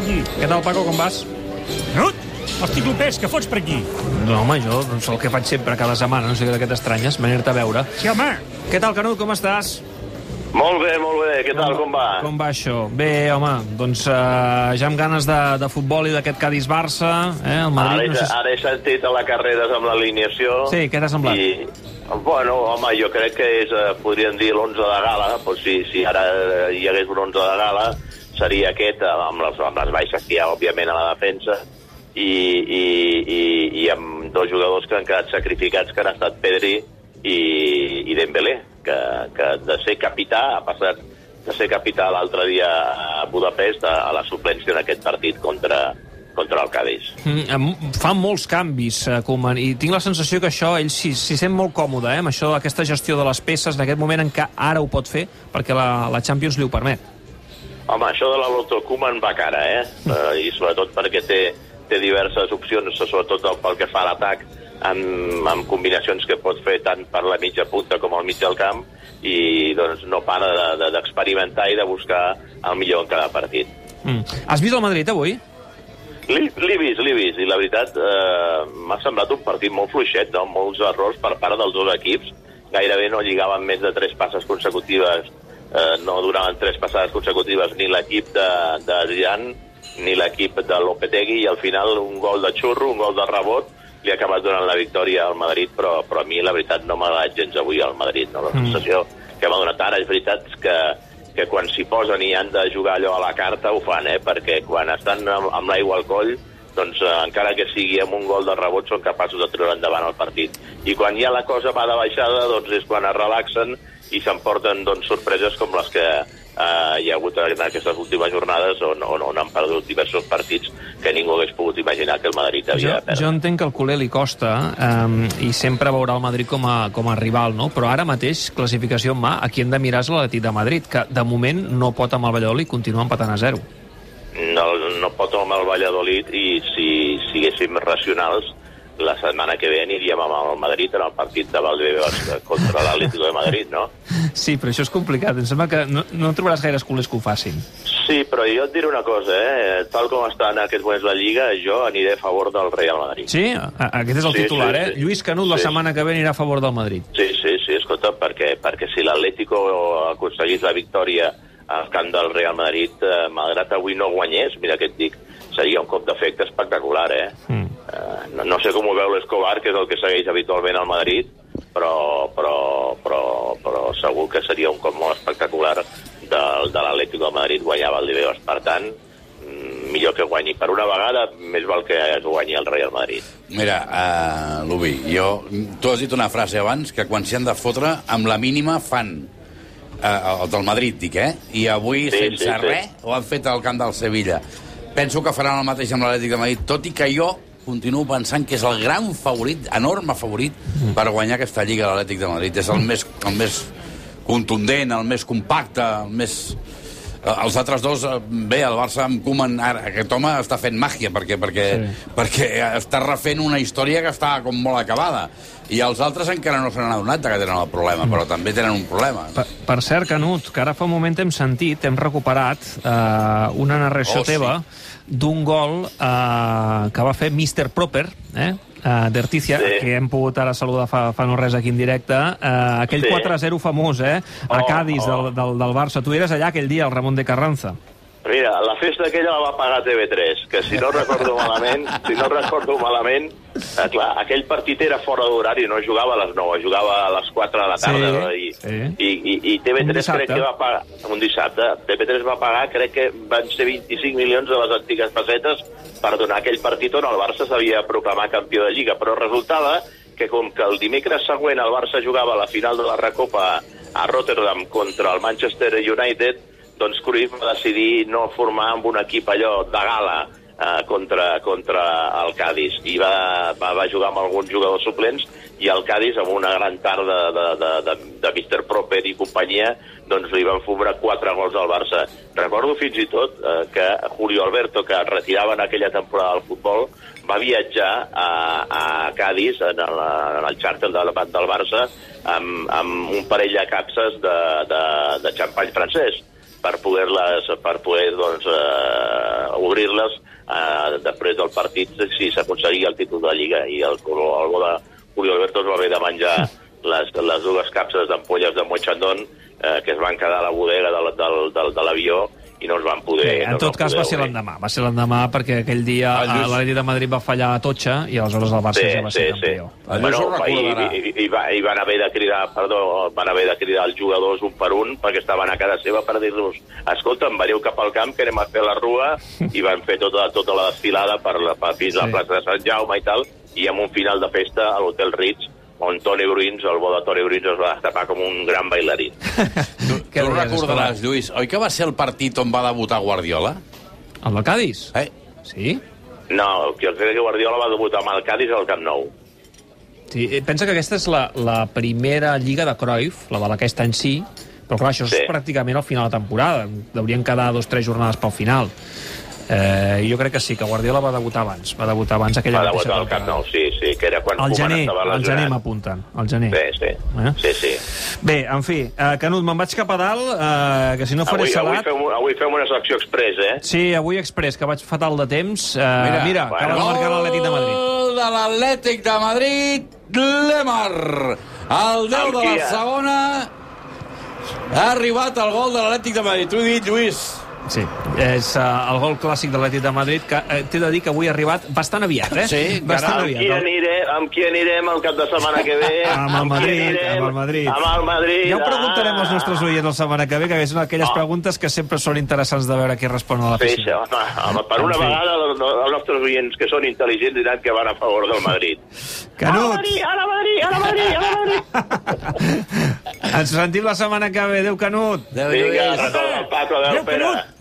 aquí. Què tal, Paco, com vas? Canut, hosti, Clopés, què fots per aquí? No, home, jo doncs, el que faig sempre cada setmana, no sé què t'estranyes, venir-te a veure. Sí, home. Què tal, Canut, com estàs? Molt bé, molt bé. Què tal, com va? Com va això? Bé, home, doncs uh, ja amb ganes de, de futbol i d'aquest Cádiz-Barça, eh? El Ara, Madrid, he, no sé... si- ara he sentit a la carrera amb l'alineació. Sí, què t'ha semblat? I, bueno, home, jo crec que és, eh, podríem dir l'11 de gala, doncs si, si ara eh, hi hagués un 11 de gala, seria aquest, eh, amb les, amb les baixes que hi ha, òbviament, a la defensa, i, i, i, i amb dos jugadors que han quedat sacrificats, que han estat Pedri i, i Dembélé, que, que de ser capità ha passat de ser capità l'altre dia a Budapest a, a la suplència en aquest partit contra, contra el Cádiz. Mm, fa molts canvis, eh, Koeman, i tinc la sensació que això ell s'hi sent molt còmode, eh, amb això d'aquesta gestió de les peces, en aquest moment en què ara ho pot fer, perquè la, la Champions li ho permet. Home, això de la Loto Koeman va cara, eh? Uh, I sobretot perquè té, té diverses opcions, sobretot el- pel que fa a l'atac, amb, amb combinacions que pot fer tant per la mitja punta com al mig del camp, i doncs no para de- de- d'experimentar de, i de buscar el millor en cada partit. Mm. Has vist el Madrid avui? L'he vist, l'he vist, i la veritat eh, m'ha semblat un partit molt fluixet, no? molts errors per part dels dos equips, gairebé no lligaven més de tres passes consecutives, eh, no duraven tres passades consecutives ni l'equip de, de Zidane ni l'equip de Lopetegui, i al final un gol de xurro, un gol de rebot, li ha acabat donant la victòria al Madrid, però, però a mi la veritat no m'ha agradat gens avui al Madrid, no? la sensació que m'ha donat ara és veritat que que quan s'hi posen i han de jugar allò a la carta ho fan, eh? perquè quan estan amb, amb l'aigua al coll doncs eh, encara que sigui amb un gol de rebot són capaços de treure endavant el partit. I quan ja la cosa va de baixada doncs és quan es relaxen i s'emporten doncs, sorpreses com les que eh, hi ha hagut en aquestes últimes jornades on, on, on han perdut diversos partits que ningú hagués pogut imaginar que el Madrid Jo, havia de perdre. jo entenc que el culer li costa um, i sempre veurà el Madrid com a, com a rival, no? però ara mateix, classificació en mà, aquí hem de mirar és l'Atlètic de Madrid, que de moment no pot amb el Valladolid i continua empatant a zero. No, pot amb el Valladolid i si siguéssim racionals la setmana que ve aniríem amb el Madrid en el partit de Valdebebas contra l'Atlético de Madrid, no? Sí, però això és complicat. Em sembla que no, no trobaràs gaires culers que ho facin. Sí, però jo et diré una cosa, eh? Tal com està en aquests moments la Lliga, jo aniré a favor del Real Madrid. Sí? Aquest és el Sí, titular, sí, eh? sí. Lluís Canut la Sí. setmana que ve anirà a favor del Madrid. Sí, sí, sí, escolta, perquè, perquè si l'Atlético aconseguís la victòria al camp del Real Madrid, eh, malgrat avui no guanyés, mira què et dic, seria un cop d'efecte espectacular, eh? Mm. Eh, no, no sé com ho veu l'Escobar, que és el que segueix habitualment al Madrid, però, però, però, però segur que seria un cop molt espectacular del, de l'Atlético de Madrid guanyar Valdebebas. Per tant, mm, millor que guanyi per una vegada, més val que es guanyi el Real Madrid. Mira, uh, Lubi, jo... Tu has dit una frase abans, que quan s'hi han de fotre, amb la mínima fan uh, el del Madrid, dic, eh? I avui, Sí, sense sí, sí. res, ho han fet al camp del Sevilla. Penso que faran el mateix amb l'Atlètic de Madrid, tot i que jo continuo pensant que és el gran favorit, enorme favorit, per guanyar aquesta Lliga l'Atlètic de Madrid. És el més, el més contundent, el més compacte, el més... Eh, Els altres dos, eh, bé, el Barça amb Koeman, ara, aquest home està fent màgia, perquè, perquè, sí. perquè està refent una història que està com molt acabada. I els altres encara no se n'han adonat que tenen el problema, però també tenen un problema. Per, per cert, Canut, que ara fa un moment hem sentit, hem recuperat eh, una narració Oh, sí. teva d'un gol eh, que va fer Mr. Proper, eh? Uh, d'Artícia, Sí. que hem pogut ara saludar fa, fa no res aquí en directe, uh, aquell Sí. 4-0 famós, eh? A Oh, Cádiz, oh. del, del, del Barça. Tu eres allà aquell dia, el Ramon de Carranza. Mira, la festa aquella la va pagar TV3, que si no recordo malament, si no recordo malament, eh, clar, aquell partit era fora d'horari, no jugava a les 9, jugava a les 4 de la tarda, Sí, no? I, sí. i, i, i Un TV3 dissabte. crec que va pagar, un dissabte, TV3 va pagar, crec que van ser 25 milions de les antigues pessetes per donar aquell partit on el Barça s'havia proclamat campió de Lliga, però resultava que com que el dimecres següent el Barça jugava a la final de la Recopa a Rotterdam contra el Manchester United, doncs Cruyff va decidir no formar amb un equip allò de gala eh, contra, contra el Cádiz i va, va, va jugar amb alguns jugadors suplents i el Cádiz amb una gran tarda de, de, de, de Mr. Proper i companyia doncs li van fumar quatre gols al Barça. Recordo fins i tot eh, que Julio Alberto, que retirava en aquella temporada del futbol, va viatjar a, a Cádiz en el, en el xàrter del, del Barça amb, amb un parell de capses de, de, de xampany francès per poder-les per poder doncs, eh, obrir-les eh, després del partit si s'aconseguia el títol de la Lliga i el, el, el gol de Julio Alberto es va haver de menjar les, les dues capses d'ampolles de Moixandón eh, que es van quedar a la bodega del, del, del, de l'avió i no es van poder... Bé, en no tot cas va ser l'endemà. Va ser l'endemà perquè aquell dia Lluís- eh, l'Atlètic de Madrid va fallar a Totxa i aleshores el Barça Sí, ja va sí, ser sí. campió. El Lluís ho i, recordarà. i, i, va, i van haver de cridar, perdó, van haver de cridar els jugadors un per un perquè estaven a casa seva per dir-los escolta'm, veniu cap al camp que anem a fer la rua i van fer tota, tota la desfilada per, la, per fins a la Sí. plaça de Sant Jaume i tal i amb un final de festa a l'Hotel Ritz on Toni Bruins, el bo de Toni Bruins es va destapar com un gran bailarí. Què Tu deies, recordaràs, Lluís, oi que va ser el partit on va debutar Guardiola? El del Cádiz? Eh? Sí? No, que crec que Guardiola va debutar amb el Cádiz al Camp Nou. sí. eh, Pensa que aquesta és la, la primera lliga de Cruyff, la de d'aquest any sí, però clar, això Sí. és pràcticament al final de temporada. Deurien quedar dos o tres jornades pel final. Eh, jo crec que sí, que Guardiola va debutar abans. Va debutar abans aquella Va mateixa debutar al Camp Nou, sí, sí, que era quan Al Koeman gener, estava al gener m'apunten. Al gener. Sí, sí, Eh? sí, sí. Bé, en fi, eh, Canut, me'n vaig cap a dalt, eh, que si no faré Avui, avui, salat... fem, avui fem una secció express, eh? Sí, avui express, que vaig fatal de temps. Eh, mira, mira bueno. acaba de marcar l'Atlètic de Madrid. Gol de l'Atlètic de Madrid, Lemar. El 10 Amb de la segona. Ha arribat el gol de l'Atlètic de Madrid. T'ho he dit, Lluís. Sí, és uh, el gol clàssic de l'Atlètic de Madrid, que eh, t'he de dir que avui ha arribat bastant aviat, eh? Sí, bastant Amb qui, aviat. aniré, amb qui anirem el cap de setmana que ve? Amb el Madrid, anirem? amb el Madrid. Amb el Madrid. Ja ho preguntarem als ah. nostres oients la setmana que ve, que és una d'aquelles Ah. preguntes que sempre són interessants de veure qui respon a la Sí, piscina. sí, home, home, per una En fi. vegada els, els nostres oients que són intel·ligents diran que van a favor del Madrid. A la Canut, Madrid, a la Madrid, a la Madrid, a la Madrid. ens sentim la setmana que ve. Adéu, Canut. Adéu, Vinga, retorna el Paco, Adéu, Pere. Canut.